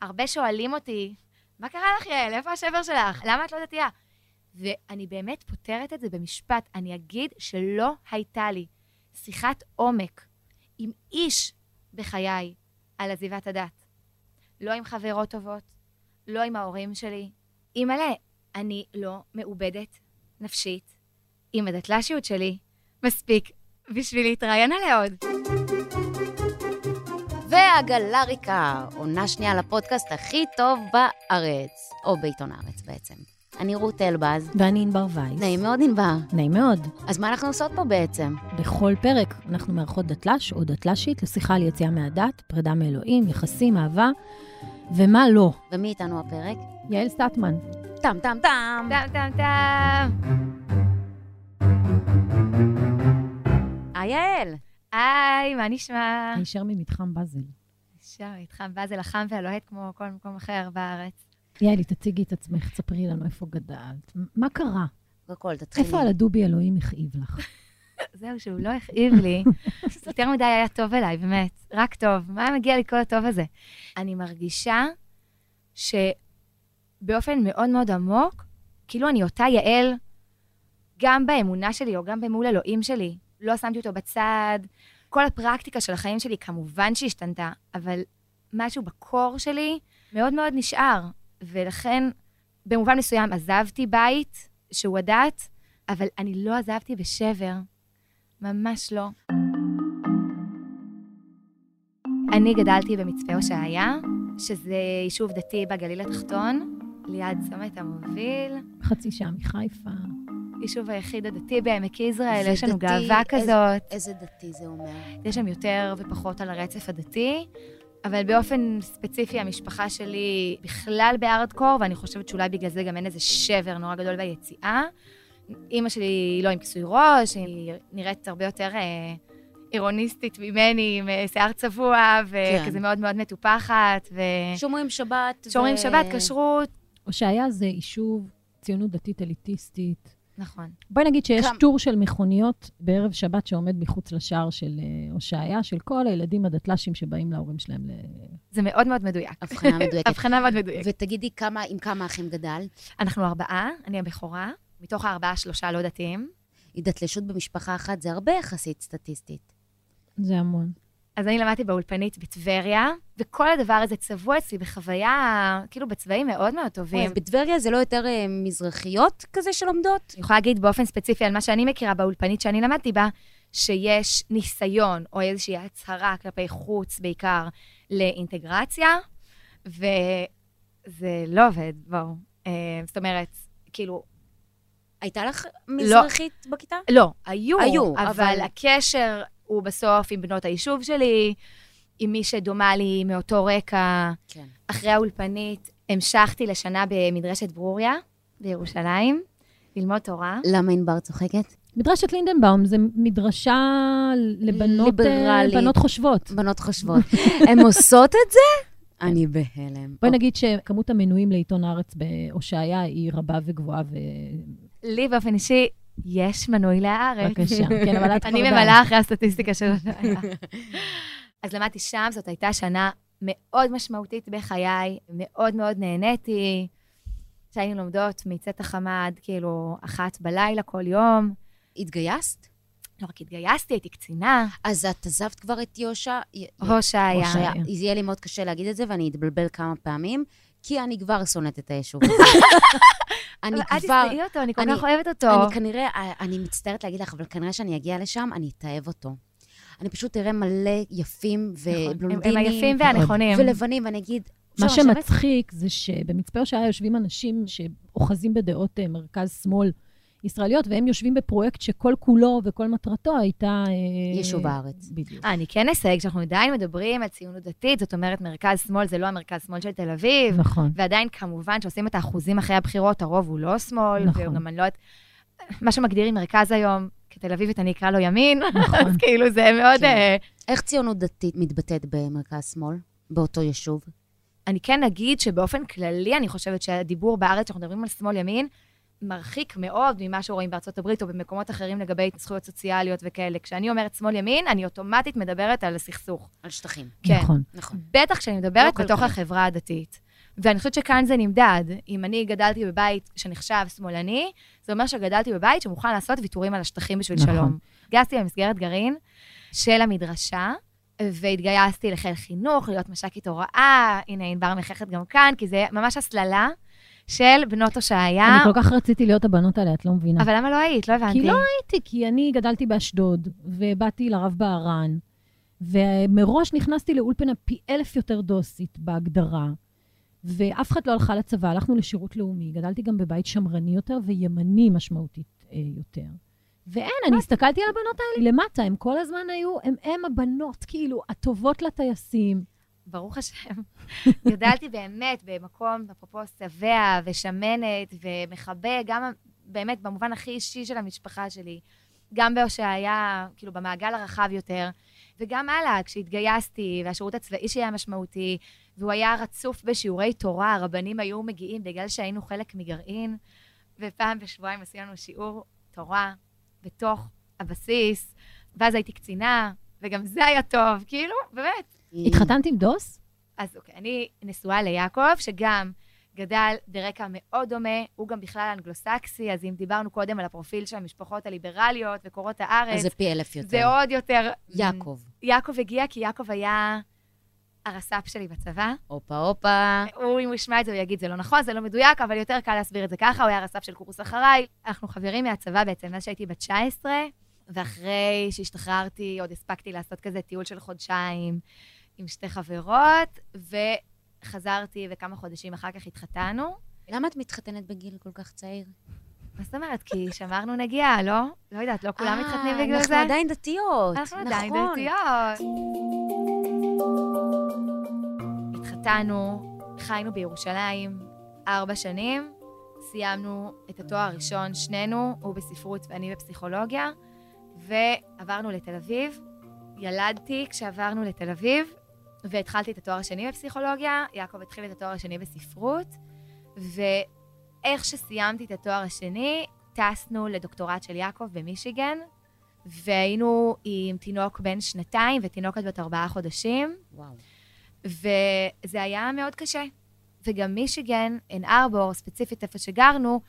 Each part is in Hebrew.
הרבה שואלים אותי, מה קרה לך, יעל? איפה השבר שלך? למה את לא דתייה? ואני באמת פותרת את זה במשפט. אני אגיד שלא הייתה לי שיחת עומק עם איש בחיי על עזיבת הדת. לא עם חברות טובות, לא עם ההורים שלי. אימא'לה, אני לא מעובדת נפשית עם הדתל"שיות שלי מספיק בשביל להתראיין עליה עוד. והגלריקה, עונה שנייה לפודקאסט הכי טוב בארץ, או בעיתון הארץ בעצם. אני רות אלבז. ואני ענבר וייס. נעים מאוד, ענבר. נעים מאוד. אז מה אנחנו עושות פה בעצם? בכל פרק אנחנו מארחות דתל"ש או דתל"שית לשיחה על יציאה מהדת, פרידה מאלוהים, יחסים, אהבה, ומה לא. ומי איתנו הפרק? יעל סטטמן. טם טם טם. טם טם טם. היי יעל. היי, מה נשמע? הישר ממתחם באזל. שם, מתחם באזל החם והלוהט כמו כל מקום אחר בארץ. יעלי, תציגי את עצמך, ספרי לנו איפה גדלת. מה קרה? קודם כל, תתחילי. איפה על הדובי אלוהים הכאיב לך? זהו, שהוא לא הכאיב לי. יותר מדי היה טוב אליי, באמת. רק טוב. מה מגיע לי כל הטוב הזה? אני מרגישה שבאופן מאוד מאוד עמוק, כאילו אני אותה יעל, גם באמונה שלי או גם במול אלוהים שלי. לא שמתי אותו בצד. כל הפרקטיקה של החיים שלי כמובן שהשתנתה, אבל משהו בקור שלי מאוד מאוד נשאר. ולכן, במובן מסוים עזבתי בית שהוא הדת, אבל אני לא עזבתי בשבר. ממש לא. אני גדלתי במצפה הושעיה, שזה יישוב דתי בגליל התחתון, ליד צומת המוביל. חצי שעה מחיפה. יישוב היחיד הדתי בעמק יזראל, זה יש לנו גאווה כזאת. איזה דתי זה אומר? יש שם יותר ופחות על הרצף הדתי, אבל באופן ספציפי המשפחה שלי בכלל בארדקור, ואני חושבת שאולי בגלל זה גם אין איזה שבר נורא גדול ביציאה. אימא שלי היא לא עם כיסוי ראש, היא נראית הרבה יותר אה, עירוניסטית ממני, עם אה, שיער צבוע, וכזה כן. מאוד מאוד מטופחת, שומרים שבת. ושומרים ו- שבת, כשרות. הושעיה זה יישוב ציונות דתית אליטיסטית. נכון. בואי נגיד שיש כמה- טור של מכוניות בערב שבת שעומד מחוץ לשער של אה, הושעיה, של כל הילדים הדתל"שים שבאים להורים שלהם ל... זה מאוד מאוד מדויק. הבחנה מדויקת. הבחנה מאוד מדויקת. ותגידי כמה, עם כמה אחים גדל? אנחנו ארבעה, אני הבכורה, מתוך הארבעה שלושה לא דתיים. התדתלשות במשפחה אחת זה הרבה יחסית סטטיסטית. זה המון. אז אני למדתי באולפנית בטבריה, וכל הדבר הזה צבוע אצלי בחוויה, כאילו בצבעים מאוד מאוד טובים. בטבריה זה לא יותר אה, מזרחיות כזה שלומדות? אני יכולה להגיד באופן ספציפי על מה שאני מכירה באולפנית שאני למדתי בה, שיש ניסיון או איזושהי הצהרה כלפי חוץ בעיקר לאינטגרציה, וזה לא עובד, בואו. אה, זאת אומרת, כאילו, הייתה לך מזרחית בכיתה? לא, היו, היו, אבל, אבל- הקשר הוא בסוף עם בנות היישוב שלי, עם מי שדומה לי מאותו רקע. כן. אחרי האולפנית המשכתי לשנה במדרשת ברוריה בירושלים, ללמוד תורה. למה ענבר צוחקת? מדרשת לינדנבאום זה מדרשה לבנות אה, ליברלית. בנות חושבות. בנות חושבות. הן עוסות את זה? אני בהלם. בואי נגיד שכמות המנויים לעיתון הארץ בהושעיה היא רבה וגבוהה, ו... לי באופן אישי, יש מנוי להארץ. בבקשה. כן, אבל את כבר אני. ממלאה אחרי הסטטיסטיקה של השעיה. אז למדתי שם, זאת הייתה שנה מאוד משמעותית בחיי, מאוד מאוד נהניתי. שהיינו לומדות מצאת החמה עד כאילו אחת בלילה כל יום. התגייסת? לא רק התגייסתי, הייתי קצינה, אז את עזבת כבר את יושע? הושעיה. הושעיה. יהיה לי מאוד קשה להגיד את זה, ואני אתבלבל כמה פעמים, כי אני כבר שונאת את היישוב. אני אבל אל כבר... תשנאי אותו, אני כל אני- כך אוהבת אותו. אני כנראה, אני מצטערת להגיד לך, אבל כנראה שאני אגיע לשם, אני אתאהב אותו. אני פשוט אראה מלא יפים נכון, הם- ובלונדינים. הם היפים והנכונים. ולבנים, ואני אגיד, מה? שמצחיק זה שבמצפה הושעיה יושבים אנשים שאוחזים בדעות אה, מרכז-שמאל ישראליות, והם יושבים בפרויקט שכל כולו וכל מטרתו הייתה... אה, יישוב הארץ. בדיוק. אה, אני כן אסייג שאנחנו עדיין מדברים על ציונות דתית, זאת אומרת, מרכז-שמאל זה לא המרכז-שמאל של תל אביב, נכון. ועדיין, כמובן, שעושים את האחוזים אחרי הבחירות, הרוב הוא לא שמאל, נכון. וגם אני לא יודעת, מה שמגדירים מרכז היום, כתל אביבית אני אקרא לו ימין, נכון. אז כאילו זה מאוד... כן. אה, איך ציונות דתית מתבטאת במרכז-שמאל, באותו יישוב? אני כן אגיד שבאופן כללי, אני חושבת שהדיבור בארץ, כשאנחנו מדברים על שמאל-ימין, מרחיק מאוד ממה שרואים בארצות הברית או במקומות אחרים לגבי זכויות סוציאליות וכאלה. כשאני אומרת שמאל-ימין, אני אוטומטית מדברת על הסכסוך. על שטחים. כן. נכון. נכון. בטח כשאני מדברת לא בתוך כלכלי. החברה הדתית. ואני חושבת שכאן זה נמדד. אם אני גדלתי בבית שנחשב שמאלני, זה אומר שגדלתי בבית שמוכן לעשות ויתורים על השטחים בשביל נכון. שלום. התגייסתי במסגרת גרעין של המדרשה, והתגייסתי לחיל חינוך, להיות מש"קית הוראה, הנה ענבר מחכת גם כאן, כי זה ממש הסללה של בנות הושעיה. אני כל כך רציתי להיות הבנות האלה, את לא מבינה. אבל למה לא היית? לא הבנתי. כי לא הייתי, כי אני גדלתי באשדוד, ובאתי לרב בהרן, ומראש נכנסתי לאולפנה פי אלף יותר דוסית בהגדרה, ואף אחד לא הלכה לצבא, הלכנו לשירות לאומי. גדלתי גם בבית שמרני יותר וימני משמעותית אה, יותר. ואין, אני הסתכלתי על הבנות האלה למטה, הם כל הזמן היו, הם הם הבנות, כאילו, הטובות לטייסים. ברוך השם. גדלתי באמת במקום, אפרופו שבע ושמנת ומכבה, גם באמת במובן הכי אישי של המשפחה שלי. גם בהושעיה, כאילו במעגל הרחב יותר, וגם הלאה, כשהתגייסתי, והשירות הצבאי שלי היה משמעותי, והוא היה רצוף בשיעורי תורה, הרבנים היו מגיעים בגלל שהיינו חלק מגרעין, ופעם בשבועיים עשינו שיעור תורה בתוך הבסיס, ואז הייתי קצינה, וגם זה היה טוב, כאילו, באמת. התחתנת עם דוס? אז אוקיי, אני נשואה ליעקב, שגם גדל ברקע מאוד דומה, הוא גם בכלל אנגלוסקסי, אז אם דיברנו קודם על הפרופיל של המשפחות הליברליות וקורות הארץ, אז זה פי אלף יותר. זה עוד יותר... יעקב. יעקב הגיע כי יעקב היה הרס"פ שלי בצבא. הופה, הופה. הוא, אם הוא ישמע את זה, הוא יגיד, זה לא נכון, זה לא מדויק, אבל יותר קל להסביר את זה ככה, הוא היה הרס"פ של קורס אחריי. אנחנו חברים מהצבא בעצם, מאז שהייתי בת 19, ואחרי שהשתחררתי, עוד הספקתי לעשות כזה טיול של חודשיים עם שתי חברות, וחזרתי, וכמה חודשים אחר כך התחתנו. למה את מתחתנת בגיל כל כך צעיר? מה זאת אומרת? כי שמרנו נגיעה, לא? לא יודעת, לא כולם מתחתנים אה, בגלל זה? אנחנו עדיין דתיות. אנחנו עדיין נכון. דתיות. התחתנו, חיינו בירושלים ארבע שנים, סיימנו את התואר הראשון, שנינו, הוא בספרות ואני בפסיכולוגיה, ועברנו לתל אביב. ילדתי כשעברנו לתל אביב, והתחלתי את התואר השני בפסיכולוגיה, יעקב התחיל את התואר השני בספרות, ואיך שסיימתי את התואר השני, טסנו לדוקטורט של יעקב במישיגן, והיינו עם תינוק בן שנתיים ותינוקת בת ארבעה חודשים, וואו. וזה היה מאוד קשה. וגם מישיגן, עין ארבור, ספציפית איפה שגרנו,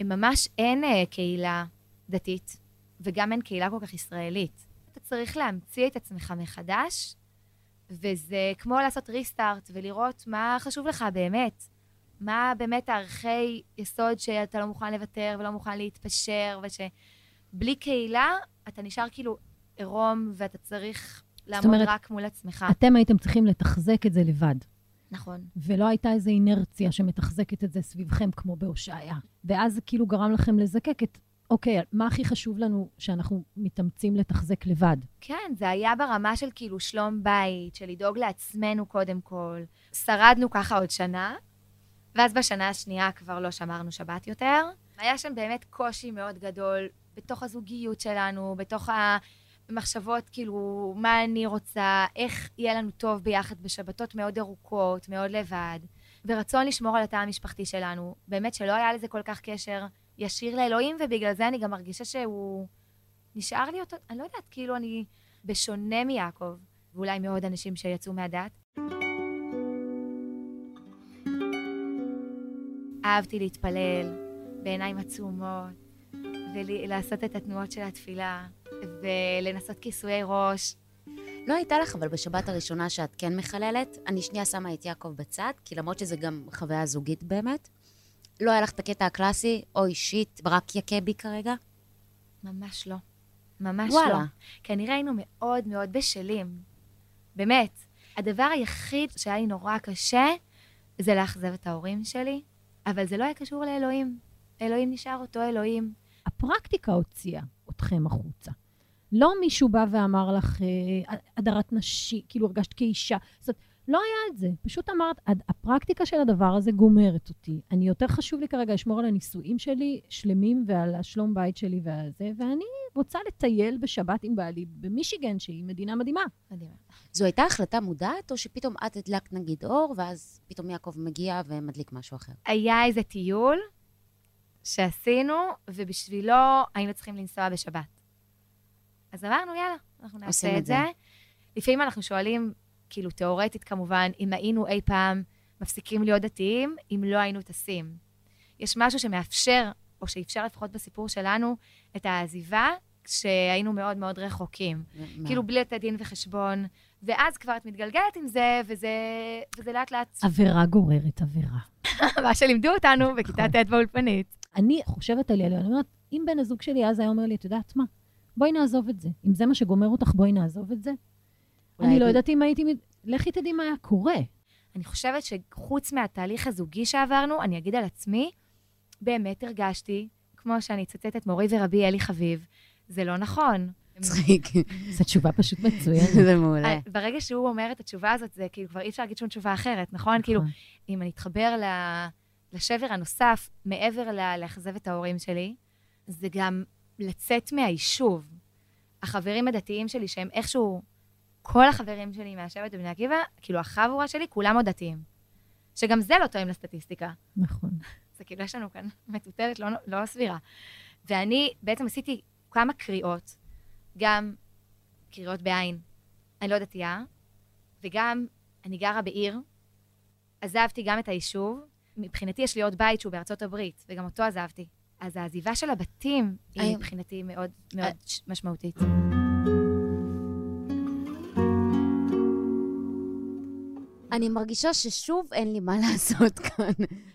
ממש אין אה, קהילה דתית, וגם אין קהילה כל כך ישראלית. אתה צריך להמציא את עצמך מחדש, וזה כמו לעשות ריסטארט ולראות מה חשוב לך באמת. מה באמת הערכי יסוד שאתה לא מוכן לוותר ולא מוכן להתפשר, ושבלי קהילה אתה נשאר כאילו עירום ואתה צריך לעמוד אומרת, רק מול עצמך. אתם הייתם צריכים לתחזק את זה לבד, נכון. ולא הייתה איזו אינרציה שמתחזקת את זה סביבכם, כמו בהושעיה. ואז זה כאילו גרם לכם לזקק את, אוקיי, מה הכי חשוב לנו שאנחנו מתאמצים לתחזק לבד? כן, זה היה ברמה של כאילו שלום בית, של לדאוג לעצמנו קודם כל. שרדנו ככה עוד שנה, ואז בשנה השנייה כבר לא שמרנו שבת יותר. היה שם באמת קושי מאוד גדול בתוך הזוגיות שלנו, בתוך המחשבות, כאילו, מה אני רוצה, איך יהיה לנו טוב ביחד בשבתות מאוד ארוכות, מאוד לבד, ורצון לשמור על התא המשפחתי שלנו. באמת שלא היה לזה כל כך קשר ישיר לאלוהים, ובגלל זה אני גם מרגישה שהוא נשאר לי אותו, אני לא יודעת, כאילו אני בשונה מיעקב, ואולי מעוד אנשים שיצאו מהדת. אהבתי להתפלל בעיניים עצומות, ולעשות את התנועות של התפילה, ולנסות כיסויי ראש. לא הייתה לך, אבל בשבת הראשונה שאת כן מחללת, אני שנייה שמה את יעקב בצד, כי למרות שזה גם חוויה זוגית באמת, לא היה לך את הקטע הקלאסי, או אישית, ברק יכה בי כרגע? ממש לא. ממש וואלה. לא. כנראה היינו מאוד מאוד בשלים. באמת. הדבר היחיד שהיה לי נורא קשה, זה לאכזב את ההורים שלי, אבל זה לא היה קשור לאלוהים. אלוהים נשאר אותו אלוהים. הפרקטיקה הוציאה אתכם החוצה. לא מישהו בא ואמר לך, אה, הדרת נשים, כאילו הרגשת כאישה. זאת אומרת, לא היה את זה. פשוט אמרת, "הד- הפרקטיקה של הדבר הזה גומרת אותי. אני, יותר חשוב לי כרגע לשמור על הנישואים שלי שלמים ועל השלום בית שלי ועל זה, ואני רוצה לטייל בשבת עם בעלי במישיגן, שהיא מדינה מדהימה. מדהימה. זו הייתה החלטה מודעת, או שפתאום את הדלקת נגיד אור, ואז פתאום יעקב מגיע ומדליק משהו אחר? היה איזה טיול, שעשינו, ובשבילו היינו צריכים לנסוע בשבת. אז אמרנו, יאללה, אנחנו נעשה את זה. זה. לפעמים אנחנו שואלים, כאילו, תיאורטית כמובן, אם היינו אי פעם מפסיקים להיות דתיים, אם לא היינו טסים. יש משהו שמאפשר, או שאפשר לפחות בסיפור שלנו, את העזיבה כשהיינו מאוד מאוד רחוקים. מה? כאילו, בלי לתת דין וחשבון, ואז כבר את מתגלגלת עם זה, וזה, וזה לאט לאט עבירה גוררת עבירה. מה שלימדו אותנו בכיתה נכון. ט' באולפנית. אני חושבת על ילד, אני אומרת, אם בן הזוג שלי אז היה אומר לי, את יודעת מה, בואי נעזוב את זה. אם זה מה שגומר אותך, בואי נעזוב את זה. אני לא יודעת אם הייתי... לכי תדעי מה היה קורה. אני חושבת שחוץ מהתהליך הזוגי שעברנו, אני אגיד על עצמי, באמת הרגשתי, כמו שאני אצטט את מורי ורבי אלי חביב, זה לא נכון. מצחיק. זו תשובה פשוט מצוינת. זה מעולה. אה, ברגע שהוא אומר את התשובה הזאת, זה כאילו כבר אי אפשר להגיד שום תשובה אחרת, נכון? כאילו, נכון. אם אני אתחבר ל- לשבר הנוסף, מעבר ל- לאכזב את ההורים שלי, זה גם לצאת מהיישוב. החברים הדתיים שלי, שהם איכשהו, כל החברים שלי מהשבט בבני עקיבא, כאילו החבורה שלי, כולם עוד דתיים. שגם זה לא תואם לסטטיסטיקה. נכון. זה כאילו, יש לנו כאן מטוטלת לא, לא סבירה. ואני בעצם עשיתי כמה קריאות, גם קריאות בעין, אני לא דתייה, וגם אני גרה בעיר, עזבתי גם את היישוב, מבחינתי יש לי עוד בית שהוא בארצות הברית, וגם אותו עזבתי. אז העזיבה של הבתים היא מבחינתי מאוד מאוד ש- משמעותית. אני מרגישה ששוב אין לי מה לעשות כאן.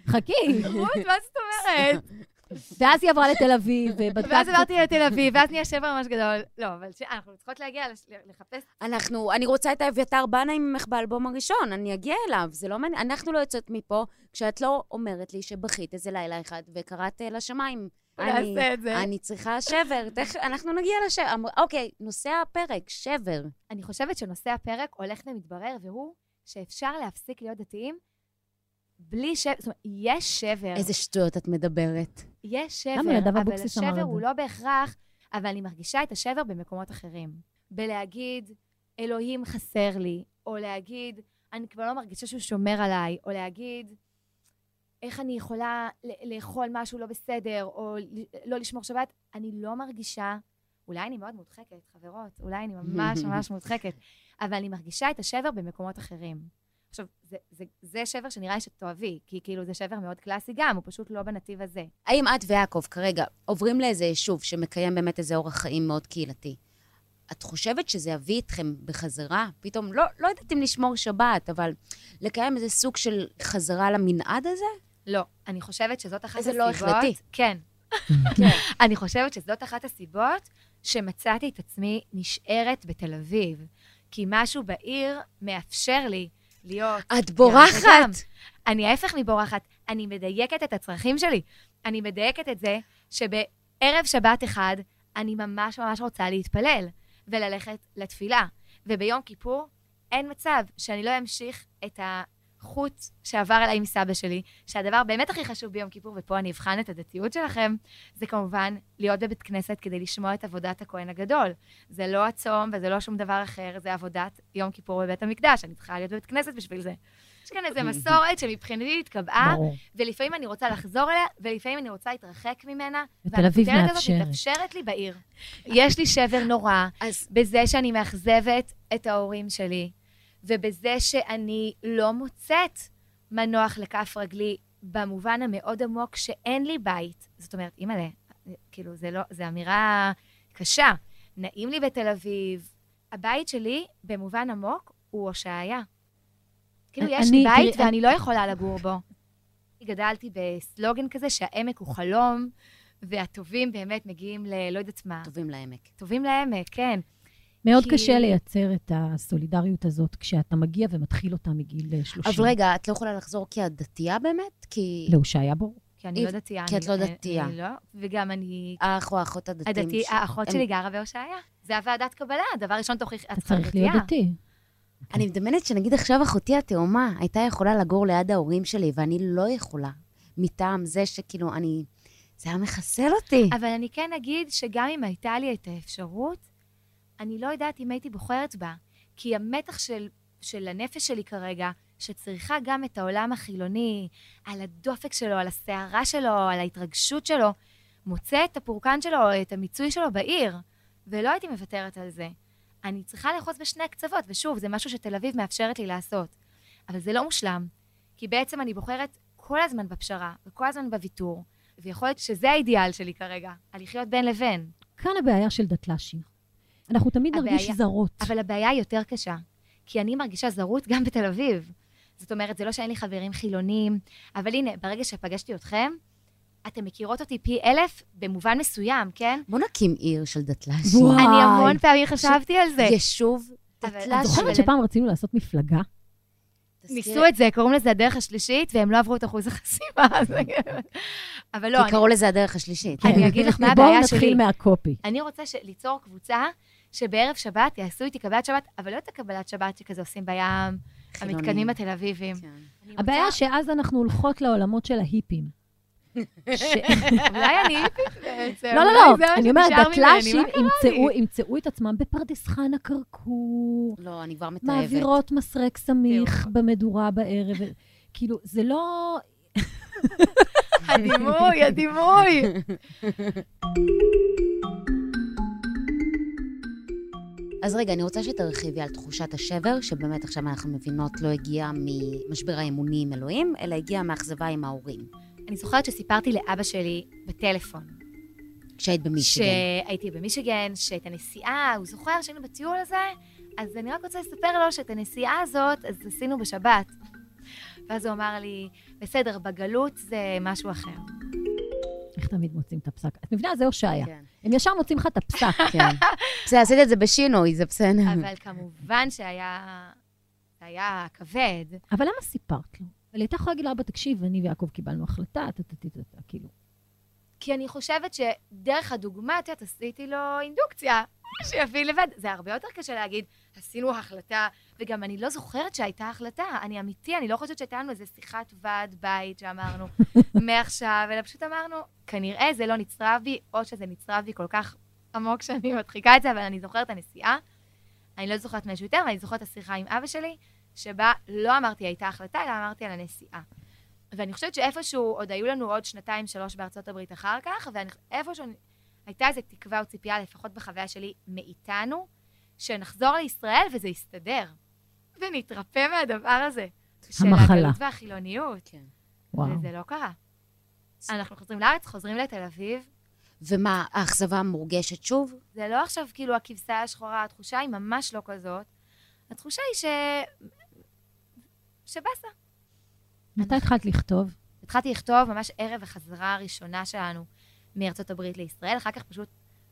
חכי. רות, מה זאת אומרת? ואז היא עברה לתל אביב, ובדקה... ואז עברתי לתל אביב, ואז נהיה שבר ממש גדול. לא, אבל אנחנו צריכות להגיע לחפש אנחנו, אני רוצה את האביתר בנאי ממך באלבום הראשון, אני אגיע אליו, זה לא מעניין, אנחנו לא יוצאות מפה כשאת לא אומרת לי שבכית איזה לילה אחד וקראת אה, לשמיים. אני, את זה. אני צריכה שבר, תכף, אנחנו נגיע לשבר. אוקיי, נושא הפרק, שבר. אני חושבת שנושא הפרק הולך ומתברר, והוא שאפשר להפסיק להיות דתיים בלי שבר. זאת אומרת, יש שבר. איזה שטויות את מדברת. יש שבר, למה נדב אבל אבוקסיס אמר השבר את הוא זה? לא בהכרח, אבל אני מרגישה את השבר במקומות אחרים. בלהגיד, אלוהים חסר לי, או להגיד, אני כבר לא מרגישה שהוא שומר עליי, או להגיד, איך אני יכולה לאכול משהו לא בסדר, או לא לשמור שבת. אני לא מרגישה, אולי אני מאוד מודחקת, חברות, אולי אני ממש ממש מודחקת, אבל אני מרגישה את השבר במקומות אחרים. עכשיו, זה, זה, זה שבר שנראה לי שאת תאהבי, כי כאילו זה שבר מאוד קלאסי גם, הוא פשוט לא בנתיב הזה. האם את ויעקב כרגע עוברים לאיזה יישוב שמקיים באמת איזה אורח חיים מאוד קהילתי? את חושבת שזה יביא אתכם בחזרה? פתאום, לא, לא יודעת אם לשמור שבת, אבל לקיים איזה סוג של חזרה למנעד הזה? לא, אני חושבת שזאת אחת איזה הסיבות... לא החלטי. כן. כן. אני חושבת שזאת אחת הסיבות שמצאתי את עצמי נשארת בתל אביב. כי משהו בעיר מאפשר לי להיות... את בורחת! אני ההפך מבורחת, אני מדייקת את הצרכים שלי. אני מדייקת את זה שבערב שבת אחד, אני ממש ממש רוצה להתפלל וללכת לתפילה. וביום כיפור, אין מצב שאני לא אמשיך את החוט שעבר עליי עם סבא שלי, שהדבר באמת הכי חשוב ביום כיפור, ופה אני אבחן את הדתיות שלכם, זה כמובן להיות בבית כנסת כדי לשמוע את עבודת הכהן הגדול. זה לא הצום וזה לא שום דבר אחר, זה עבודת יום כיפור בבית המקדש. אני צריכה להיות בבית כנסת בשביל זה. יש כאן איזו מסורת שמבחינתי התקבעה. ולפעמים אני רוצה לחזור אליה, ולפעמים אני רוצה להתרחק ממנה. ותל אביב והכותרת הזאת מאפשרת. מתאפשרת לי בעיר. יש לי שבר נורא אז בזה שאני מאכזבת את ההורים שלי, ובזה שאני לא מוצאת מנוח לכף רגלי במובן המאוד עמוק שאין לי בית. זאת אומרת, אימא'לה, כאילו, זה לא, זו אמירה קשה. נעים לי בתל אביב. הבית שלי, במובן עמוק, הוא הושעיה. כאילו, יש אני- לי בית תראי, ואני לא יכולה לגור בו. גדלתי בסלוגן כזה שהעמק הוא חלום, והטובים באמת מגיעים ל... לא יודעת מה. טובים לעמק. טובים לעמק, כן. מאוד כי- קשה לייצר את הסולידריות הזאת כשאתה מגיע ומתחיל אותה מגיל אה, 30. אבל רגע, את לא יכולה לחזור כי את דתייה באמת? כי להושעיה בור. כי אני אם- לא דתייה. כי את לא אני- דתייה. אני לא, וגם אני... האח או האחות הדתיים? הדתי, ש- האחות הם- שלי גרה בהושעיה. זה הוועדת קבלה, דבר ראשון תוכיח, את אתה צריך להיות דתי. אני מדמיינת שנגיד עכשיו אחותי התאומה הייתה יכולה לגור ליד ההורים שלי, ואני לא יכולה. מטעם זה שכאילו, אני... זה היה מחסל אותי. אבל אני כן אגיד שגם אם הייתה לי את האפשרות, אני לא יודעת אם הייתי בוחרת בה. כי המתח של, של הנפש שלי כרגע, שצריכה גם את העולם החילוני, על הדופק שלו, על הסערה שלו, על ההתרגשות שלו, מוצא את הפורקן שלו, או את המיצוי שלו בעיר, ולא הייתי מוותרת על זה. אני צריכה לאחוז בשני הקצוות, ושוב, זה משהו שתל אביב מאפשרת לי לעשות. אבל זה לא מושלם, כי בעצם אני בוחרת כל הזמן בפשרה, וכל הזמן בוויתור, ויכול להיות שזה האידיאל שלי כרגע, על לחיות בין לבין. כאן הבעיה של דתל"שים. אנחנו תמיד נרגיש הבעיה- זרות. אבל הבעיה היא יותר קשה, כי אני מרגישה זרות גם בתל אביב. זאת אומרת, זה לא שאין לי חברים חילונים, אבל הנה, ברגע שפגשתי אתכם, אתן מכירות אותי פי אלף במובן מסוים, כן? בוא נקים עיר של דתל"שים. וואי. אני המון פעמים חשבתי על זה. יישוב אבל- את דתל"שים. זוכרת שפעם רצינו לעשות מפלגה? ניסו את זה, קוראים לזה הדרך השלישית, והם לא עברו את אחוז החסימה. אבל לא, כי אני- קראו לזה הדרך השלישית. אני אגיד לך מה בואו הבעיה נתחיל שלי. מהקופי. אני רוצה ש- ליצור קבוצה שבערב שבת יעשו איתי קבלת שבת, אבל לא את הקבלת שבת שכזה עושים בים. המתקנים התל אביביים. כן. הבעיה שאז אנחנו הולכות לעולמות של ההיפים. אולי אני היפית בעצם. לא, לא, לא, אני אומרת, שנשאר ממני, דתל"שים מה קרה ימצאו- את עצמם בפרדס חנה כרכור, לא, אני כבר מתאהבת. מעבירות מסרק סמיך. במדורה בערב. כאילו, זה לא... הדימוי, הדימוי. אז רגע, אני רוצה שתרחיבי על תחושת השבר, שבאמת עכשיו אנחנו מבינות לא הגיעה ממשבר האמוני עם אלוהים, אלא הגיעה מאכזבה עם ההורים. אני זוכרת שסיפרתי לאבא שלי בטלפון, כשהיית במישיגן. שהייתי במישיגן, שאת הנסיעה, הוא זוכר שהיינו בטיול הזה, אז אני רק רוצה לספר לו שאת הנסיעה הזאת, אז עשינו בשבת. ואז הוא אמר לי, בסדר, בגלות זה משהו אחר. תמיד מוצאים את הפסק? את מבינה? זה הושעיה. כן. הם ישר מוצאים לך את הפסק. כן. בסדר, עשית את זה בשינוי, זה בסדר. אבל כמובן שהיה... זה היה כבד. אבל למה סיפרת לו? אבל היא הייתה יכולה להגיד לאבא, תקשיב, אני ויעקב קיבלנו החלטה, טה-טה-טה-טה, כאילו. כי אני חושבת שדרך הדוגמה, את יודעת, עשיתי לו אינדוקציה, שיבין לבד. זה הרבה יותר קשה להגיד, עשינו החלטה, וגם אני לא זוכרת שהייתה החלטה. אני אמיתי, אני לא חושבת שהייתה לנו איזו שיחת ועד בית שאמרנו, מעכשיו, אלא פשוט אמרנו, כנראה זה לא נצרב בי, או שזה נצרב בי כל כך עמוק שאני מדחיקה את זה, אבל אני זוכרת את הנסיעה. אני לא זוכרת משהו יותר, ואני זוכרת את השיחה עם אבא שלי, שבה לא אמרתי הייתה החלטה, אלא אמרתי על הנסיעה. ואני חושבת שאיפשהו, עוד היו לנו עוד שנתיים, שלוש בארצות הברית אחר כך, ואיפשהו הייתה איזו תקווה או ציפייה, לפחות בחוויה שלי, מאיתנו, שנחזור לישראל וזה יסתדר. ונתרפא מהדבר הזה. המחלה. של הגלות והחילוניות. כן. וואו. וזה לא קרה. אנחנו חוזרים לארץ, חוזרים לתל אביב, ומה, האכזבה מורגשת שוב? זה לא עכשיו כאילו הכבשה השחורה, התחושה היא ממש לא כזאת. התחושה היא ש... שבאסה. מתי התחלת לכתוב? התחלתי לכתוב ממש ערב החזרה הראשונה שלנו מארצות הברית לישראל, אחר כך פשוט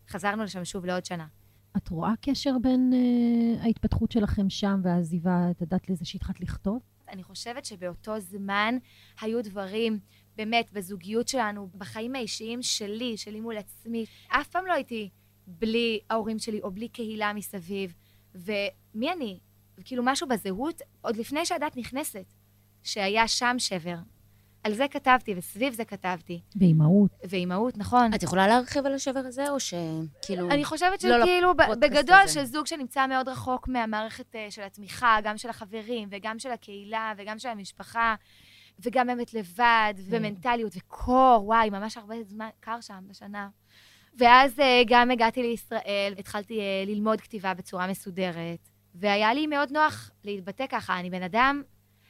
חזרנו לשם שוב לעוד שנה. את רואה קשר בין uh, ההתפתחות שלכם שם והעזיבה, את ידעת לזה שהתחלת לכתוב? אני חושבת שבאותו זמן היו דברים, באמת, בזוגיות שלנו, בחיים האישיים שלי, שלי מול עצמי. אף פעם לא הייתי בלי ההורים שלי או בלי קהילה מסביב. ומי אני? כאילו משהו בזהות, עוד לפני שהדת נכנסת, שהיה שם שבר. על זה כתבתי, וסביב זה כתבתי. באימהות. ואימהות, נכון. את יכולה להרחיב על השבר הזה, או שכאילו... אני חושבת לא שכאילו, לפודקאסט בגדול, הזה. של זוג שנמצא מאוד רחוק מהמערכת אה, של התמיכה, גם של החברים, וגם של הקהילה, וגם של המשפחה, וגם באמת לבד, ומנטליות, וקור, וואי, ממש הרבה זמן קר שם בשנה. ואז אה, גם הגעתי לישראל, התחלתי אה, ללמוד כתיבה בצורה מסודרת, והיה לי מאוד נוח להתבטא ככה. אני בן אדם,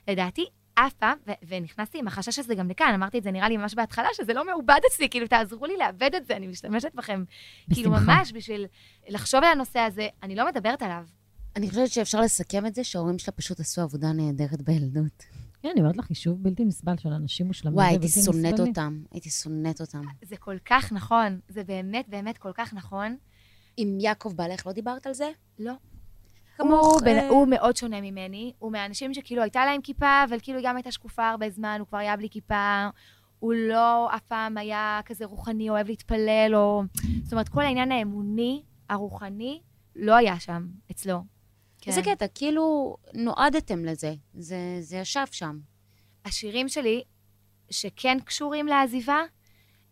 לדעתי, אף פעם, ו- ונכנסתי עם החשש הזה גם לכאן, אמרתי את זה נראה לי ממש בהתחלה, שזה לא מעובד אצלי, כאילו, תעזרו לי לאבד את זה, אני משתמשת בכם. כאילו, בשמחה. ממש בשביל לחשוב על הנושא הזה, אני לא מדברת עליו. אני חושבת שאפשר לסכם את זה שההורים שלה פשוט עשו עבודה נהדרת בילדות. כן, אני אומרת לך, יישוב בלתי נסבל של אנשים מושלמים. וואי, הייתי שונאת. אותם. הייתי שונאת אותם. זה כל כך נכון, זה באמת באמת כל כך נכון. עם יעקב בעלך לא דיברת על זה? לא. כמוך, הוא, אה, הוא מאוד שונה ממני, הוא מהאנשים שכאילו הייתה להם כיפה, אבל כאילו היא גם הייתה שקופה הרבה זמן, הוא כבר היה בלי כיפה, הוא לא אף פעם היה כזה רוחני, אוהב להתפלל, או... זאת אומרת, כל העניין האמוני, הרוחני, לא היה שם אצלו. כן. איזה קטע, כאילו נועדתם לזה. זה, זה ישב שם. השירים שלי, שכן קשורים לעזיבה,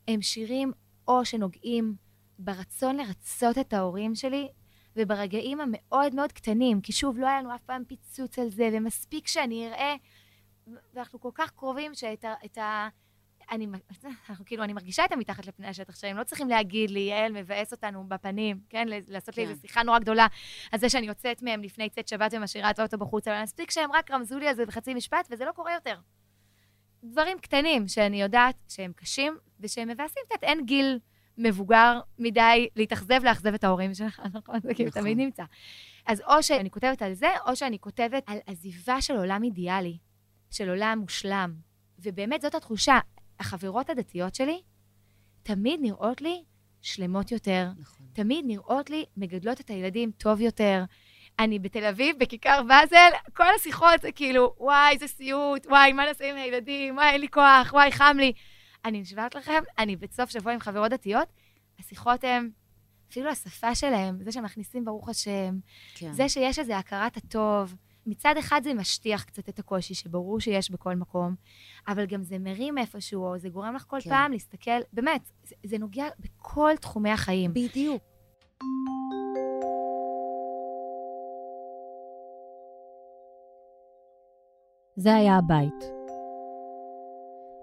הם שירים או שנוגעים ברצון לרצות את ההורים שלי, וברגעים המאוד מאוד קטנים, כי שוב, לא היה לנו אף פעם פיצוץ על זה, ומספיק שאני אראה, ואנחנו כל כך קרובים שאת ה... את ה אני, אנחנו, כאילו, אני מרגישה את המתחת לפני השטח שהם לא צריכים להגיד לי, יעל מבאס אותנו בפנים, כן? לעשות כן. לי איזו שיחה נורא גדולה על זה שאני יוצאת מהם לפני צאת שבת ומשאירה את האוטו בחוץ, אבל מספיק שהם רק רמזו לי על זה בחצי משפט, וזה לא קורה יותר. דברים קטנים שאני יודעת שהם קשים ושהם מבאסים קצת, אין גיל מבוגר מדי להתאכזב, לאכזב את ההורים שלך, נכון? זה כאילו נכון. תמיד נמצא. אז או שאני כותבת על זה, או שאני כותבת על עזיבה של עולם אידיאלי, של עולם מושלם. ובאמת זאת התחושה. החברות הדתיות שלי תמיד נראות לי שלמות יותר. נכון. תמיד נראות לי מגדלות את הילדים טוב יותר. אני בתל אביב, בכיכר באזל, כל השיחות זה כאילו, וואי, איזה סיוט, וואי, מה נעשה עם הילדים, וואי, אין לי כוח, וואי, חם לי. אני נשבעת לכם, אני בסוף שבוע עם חברות דתיות, השיחות הן, אפילו השפה שלהם, זה שמכניסים ברוך השם, כן. זה שיש איזו הכרת הטוב. מצד אחד זה משטיח קצת את הקושי, שברור שיש בכל מקום, אבל גם זה מרים איפשהו, או זה גורם לך כל כן. פעם להסתכל, באמת, זה, זה נוגע בכל תחומי החיים. בדיוק. זה היה הבית.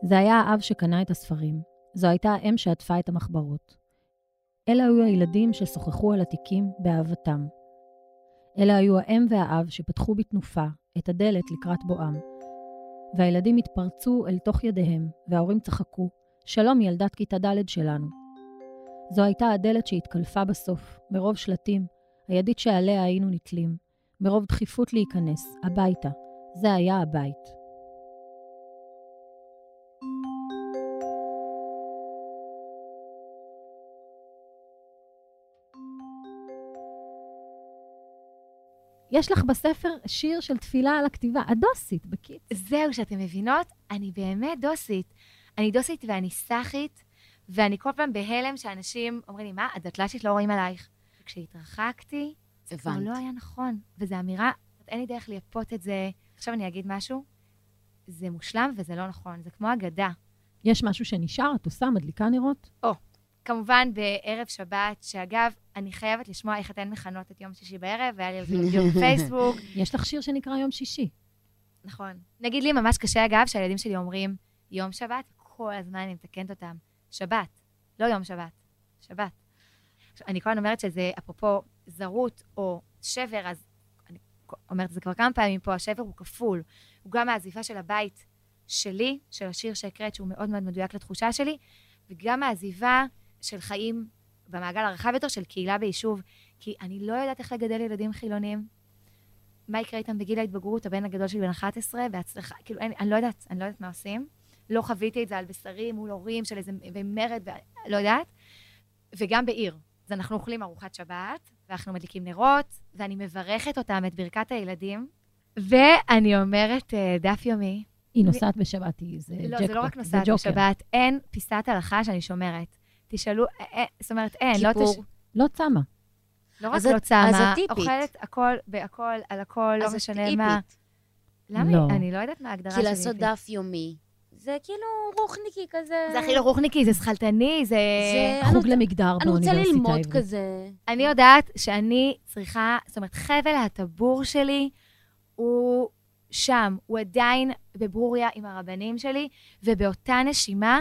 זה היה האב שקנה את הספרים. זו הייתה האם שעטפה את המחברות. אלה היו הילדים ששוחחו על התיקים באהבתם. אלה היו האם והאב שפתחו בתנופה את הדלת לקראת בואם. והילדים התפרצו אל תוך ידיהם, וההורים צחקו, שלום ילדת כיתה ד' שלנו. זו הייתה הדלת שהתקלפה בסוף, מרוב שלטים, הידית שעליה היינו נתלים, מרוב דחיפות להיכנס, הביתה. זה היה הבית. יש לך בספר שיר של תפילה על הכתיבה, הדוסית, בקיץ. זהו, שאתן מבינות, אני באמת דוסית. אני דוסית ואני סאחית, ואני כל פעם בהלם שאנשים אומרים לי, מה, הדתל"שית לא רואים עלייך. כשהתרחקתי, זה כבר לא היה נכון. וזו אמירה, אין לי דרך לייפות את זה. עכשיו אני אגיד משהו, זה מושלם וזה לא נכון, זה כמו אגדה. יש משהו שנשאר? את עושה, מדליקה נרות? או, כמובן בערב שבת, שאגב, אני חייבת לשמוע איך אתן מכנות את יום שישי בערב, והיה לי על זה דיון בפייסבוק. יש לך שיר שנקרא יום שישי. נכון. נגיד לי ממש קשה, אגב, שהילדים שלי אומרים יום שבת, כל הזמן אני מתקנת אותם. שבת, לא יום שבת, שבת. אני כל הזמן אומרת שזה, אפרופו זרות או שבר, אז אני אומרת את זה כבר כמה פעמים פה, השבר הוא כפול. הוא גם העזיבה של הבית שלי, של השיר שהקראת, שהוא מאוד מאוד מדויק לתחושה שלי, וגם העזיבה של חיים במעגל הרחב יותר של קהילה ביישוב, כי אני לא יודעת איך לגדל ילדים חילונים. מה יקרה איתם בגיל ההתבגרות, הבן הגדול שלי בן 11, בהצלחה, כאילו, אני, אני לא יודעת, אני לא יודעת מה עושים. לא חוויתי את זה על בשרי מול הורים של איזה, מרד, לא יודעת. וגם בעיר. אז אנחנו אוכלים ארוחת שבת, ואנחנו מדליקים נרות, ואני מברכת אותם, את ברכת הילדים, ואני אומרת אה, דף יומי. היא נוסעת בשבת, היא זה ג'קפוט, לא, זה לא רק נוסעת בשבת, אין פיסת הלכה שאני שומרת. תשאלו, זאת אומרת, אין, לא תש... לא צמה. לא רק לא צמה, אוכלת הכל בהכל, על הכל, לא משנה מה. למה? לא. אני לא יודעת מה ההגדרה שלי. כי לעשות דף יומי. זה כאילו רוחניקי כזה. זה הכי לא רוחניקי, זה שכלתני, זה... חוג למגדר באוניברסיטה. אני רוצה ללמוד כזה. אני יודעת שאני צריכה, זאת אומרת, חבל הטבור שלי הוא שם, הוא עדיין בברוריה עם הרבנים שלי, ובאותה נשימה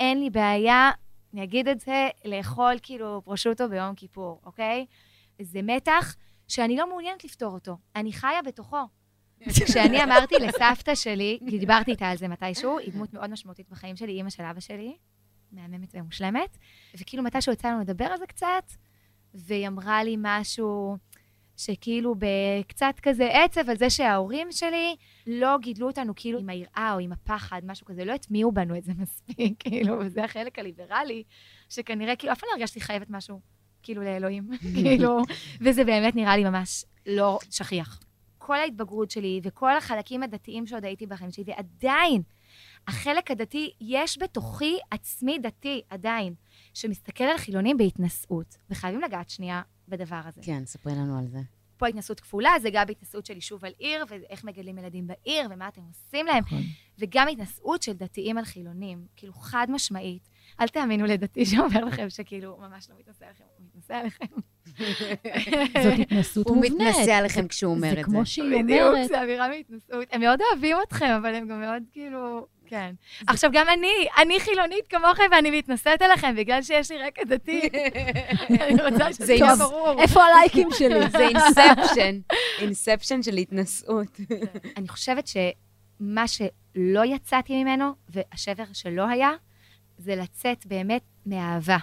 אין לי בעיה אני אגיד את זה, לאכול כאילו פרושוטו ביום כיפור, אוקיי? זה מתח שאני לא מעוניינת לפתור אותו. אני חיה בתוכו. כשאני אמרתי לסבתא שלי, כי דיברתי איתה על זה מתישהו, היא דמות מאוד משמעותית בחיים שלי, אימא של אבא שלי, מהממת ומושלמת, וכאילו מתישהו יצא לנו לדבר על זה קצת, והיא אמרה לי משהו שכאילו בקצת כזה עצב על זה שההורים שלי לא גידלו אותנו כאילו עם היראה או עם הפחד, משהו כזה, לא הטמיעו בנו את זה מספיק, כאילו, וזה החלק הליברלי, שכנראה, כאילו, אף פעם לא הרגשתי חייבת משהו, כאילו, לאלוהים, כאילו, וזה באמת נראה לי ממש לא שכיח. כל ההתבגרות שלי וכל החלקים הדתיים שעוד הייתי בחיים שלי, ועדיין, החלק הדתי, יש בתוכי עצמי דתי, עדיין, שמסתכל על חילונים בהתנשאות, וחייבים לגעת שנייה בדבר הזה. כן, ספרי לנו על זה. פה התנסות כפולה, זה גם התנסות של יישוב על עיר, ואיך מגדלים ילדים בעיר, ומה אתם עושים להם, נכון. וגם התנסות של דתיים על חילונים, כאילו חד משמעית. אל תאמינו לדתי שאומר לכם שכאילו, הוא ממש לא מתנשא עליכם, הוא מתנשא עליכם. זאת התנסות הוא מובנית. מתנשא עליכם כשהוא אומר זה את כמו זה. שהיא בדיוק, אומרת, זה אווירה מהתנשאות. הם מאוד אוהבים אתכם, אבל הם גם מאוד כאילו... כן. עכשיו, גם אני, אני חילונית כמוכם, ואני מתנשאת עליכם בגלל שיש לי רקע דתי. אני רוצה שזה זה יהיה ברור. איפה הלייקים שלי? זה אינספשן, אינספשן של התנשאות. אני חושבת שמה שלא יצאתי ממנו, והשבר שלא היה, זה לצאת באמת מאהבה.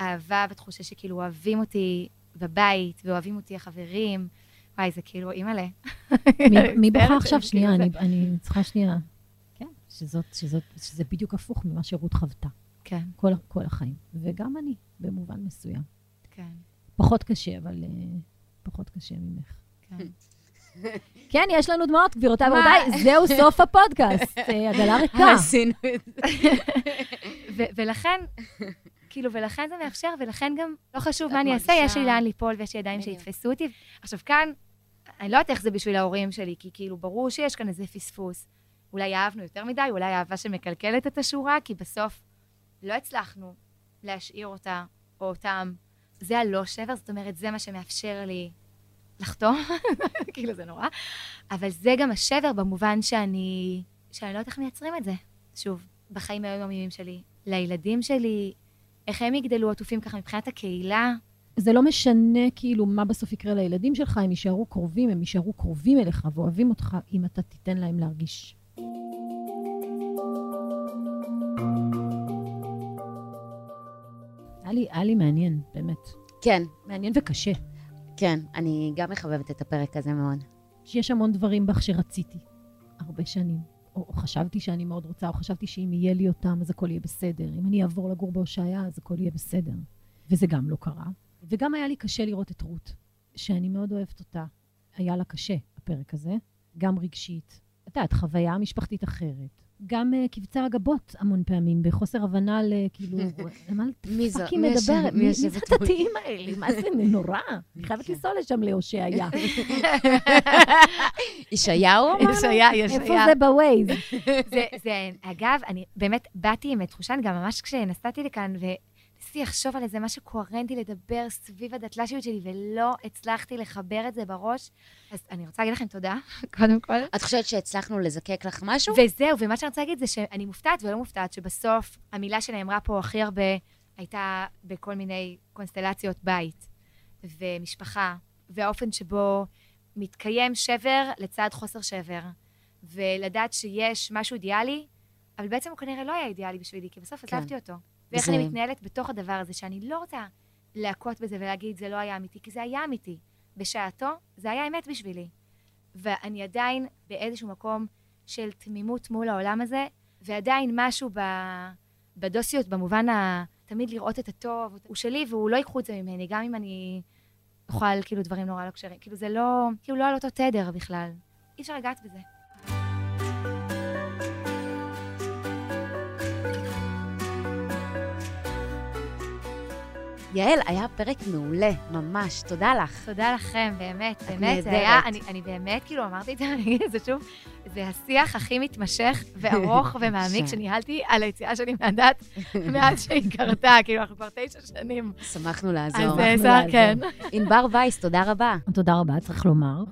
אהבה בתחושה שכאילו אוהבים אותי בבית, ואוהבים אותי החברים. וואי, זה כאילו, אימא'לה. מי- מצטערת עכשיו? שנייה, כאילו אני צריכה שנייה. שזאת, שזאת, שזה בדיוק הפוך ממה שרות חוותה. כן, כל, כל החיים. וגם אני, במובן מסוים. כן, פחות קשה, אבל uh, פחות קשה ממך. כן. כן, יש לנו דמעות, גבירותיי? ורבותיי, זהו סוף הפודקאסט. אה, עגלה ריקה. עשינו את זה. ולכן, כאילו, ולכן זה מאפשר, ולכן גם לא חשוב מה אני אעשה, יש לי לאן ליפול ויש לי ידיים. שיתפסו אותי. עכשיו, כאן, אני לא יודעת איך זה בשביל ההורים שלי, כי כאילו, ברור שיש כאן איזה פספוס. אולי אהבנו יותר מדי, אולי אהבה שמקלקלת את השורה, כי בסוף לא הצלחנו להשאיר אותה או אותם. זה הלא שבר, זאת אומרת, זה מה שמאפשר לי לחתום, כאילו, זה נורא. אבל זה גם השבר במובן שאני, שאני לא יודעת איך מייצרים את זה. שוב, בחיים היומיומיים שלי, לילדים שלי, איך הם יגדלו עטופים ככה מבחינת הקהילה. זה לא משנה כאילו מה בסוף יקרה לילדים שלך, הם יישארו קרובים, הם יישארו קרובים אליך ואוהבים אותך, אם אתה תיתן להם להרגיש. היה לי, היה לי מעניין, באמת. כן, מעניין וקשה. כן, אני גם מחבבת את הפרק הזה מאוד. שיש המון דברים בך שרציתי הרבה שנים. או, או חשבתי שאני מאוד רוצה, או חשבתי שאם יהיה לי אותם, אז הכל יהיה בסדר. אם אני אעבור לגור בהושעיה, אז הכל יהיה בסדר. וזה גם לא קרה. וגם היה לי קשה לראות את רות, שאני מאוד אוהבת אותה. היה לה קשה, הפרק הזה, גם רגשית. יודעת, חוויה משפחתית אחרת. גם uh, קבצה גבות המון פעמים, בחוסר הבנה לכאילו, למה? fucking מדברת? מי זה? הדתיים האלה? מה זה נורא? אני חייבת כן. לנסוע לשם להושעיה. ישעיהו אמרנו? יש היה, יש איפה. זה ב Waze? אגב, אני באמת באתי עם תחושה, גם ממש כשנסעתי לכאן, וניסיתי לחשוב על איזה משהו קוהרנטי לדבר סביב הדתל"שיות שלי, ולא הצלחתי לחבר את זה בראש. אז אני רוצה להגיד לכם תודה, קודם כל. את חושבת שהצלחנו לזקק לך משהו? וזהו, ומה שאני רוצה להגיד זה שאני מופתעת ולא מופתעת שבסוף המילה שנאמרה פה הכי הרבה הייתה בכל מיני קונסטלציות בית ומשפחה, והאופן שבו מתקיים שבר לצד חוסר שבר, ולדעת שיש משהו אידיאלי, אבל בעצם הוא כנראה לא היה אידיאלי בשבילי, כי בסוף כן. עזבתי אותו. ואיך זה- אני מתנהלת בתוך הדבר הזה, שאני לא רוצה להכות בזה ולהגיד, זה לא היה אמיתי, כי זה היה אמיתי. בשעתו, זה היה אמת בשבילי. ואני עדיין באיזשהו מקום של תמימות מול העולם הזה, ועדיין משהו ב... בדוסיות, במובן ה... תמיד לראות את הטוב, הוא שלי והוא לא ייקחו את זה ממני, גם אם אני אוכל כאילו דברים נורא לא כשרים. כאילו זה לא, כאילו לא על אותו תדר בכלל. אי אפשר לגעת בזה. יעל, היה פרק מעולה, ממש, תודה לך. תודה לכם, באמת, באמת, זה. היה, אני, אני באמת, כאילו, אמרתי את זה, אני אגיד את זה שוב, זה השיח הכי מתמשך וארוך ומעמיק. שניהלתי על היציאה שלי מהדת מאז שהיא קרתה, כאילו, אנחנו כבר תשע שנים. שמחנו לעזור. אז זה, לעזור. כן. ענבר וייס, תודה רבה. תודה רבה, צריך לומר.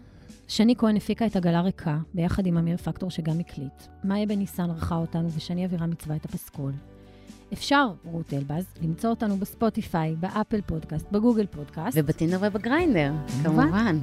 שני כהן הפיקה את עגלה ריקה, ביחד עם אמיר פקטור שגם הקליט. מאיה בן ניסן ערכה אותנו, ושני אבירם מצווה את הפסקול. אפשר, רות אלבז, למצוא אותנו בספוטיפיי, באפל פודקאסט, בגוגל פודקאסט. ובטינדר ובגריינדר, כמובן. כמובן.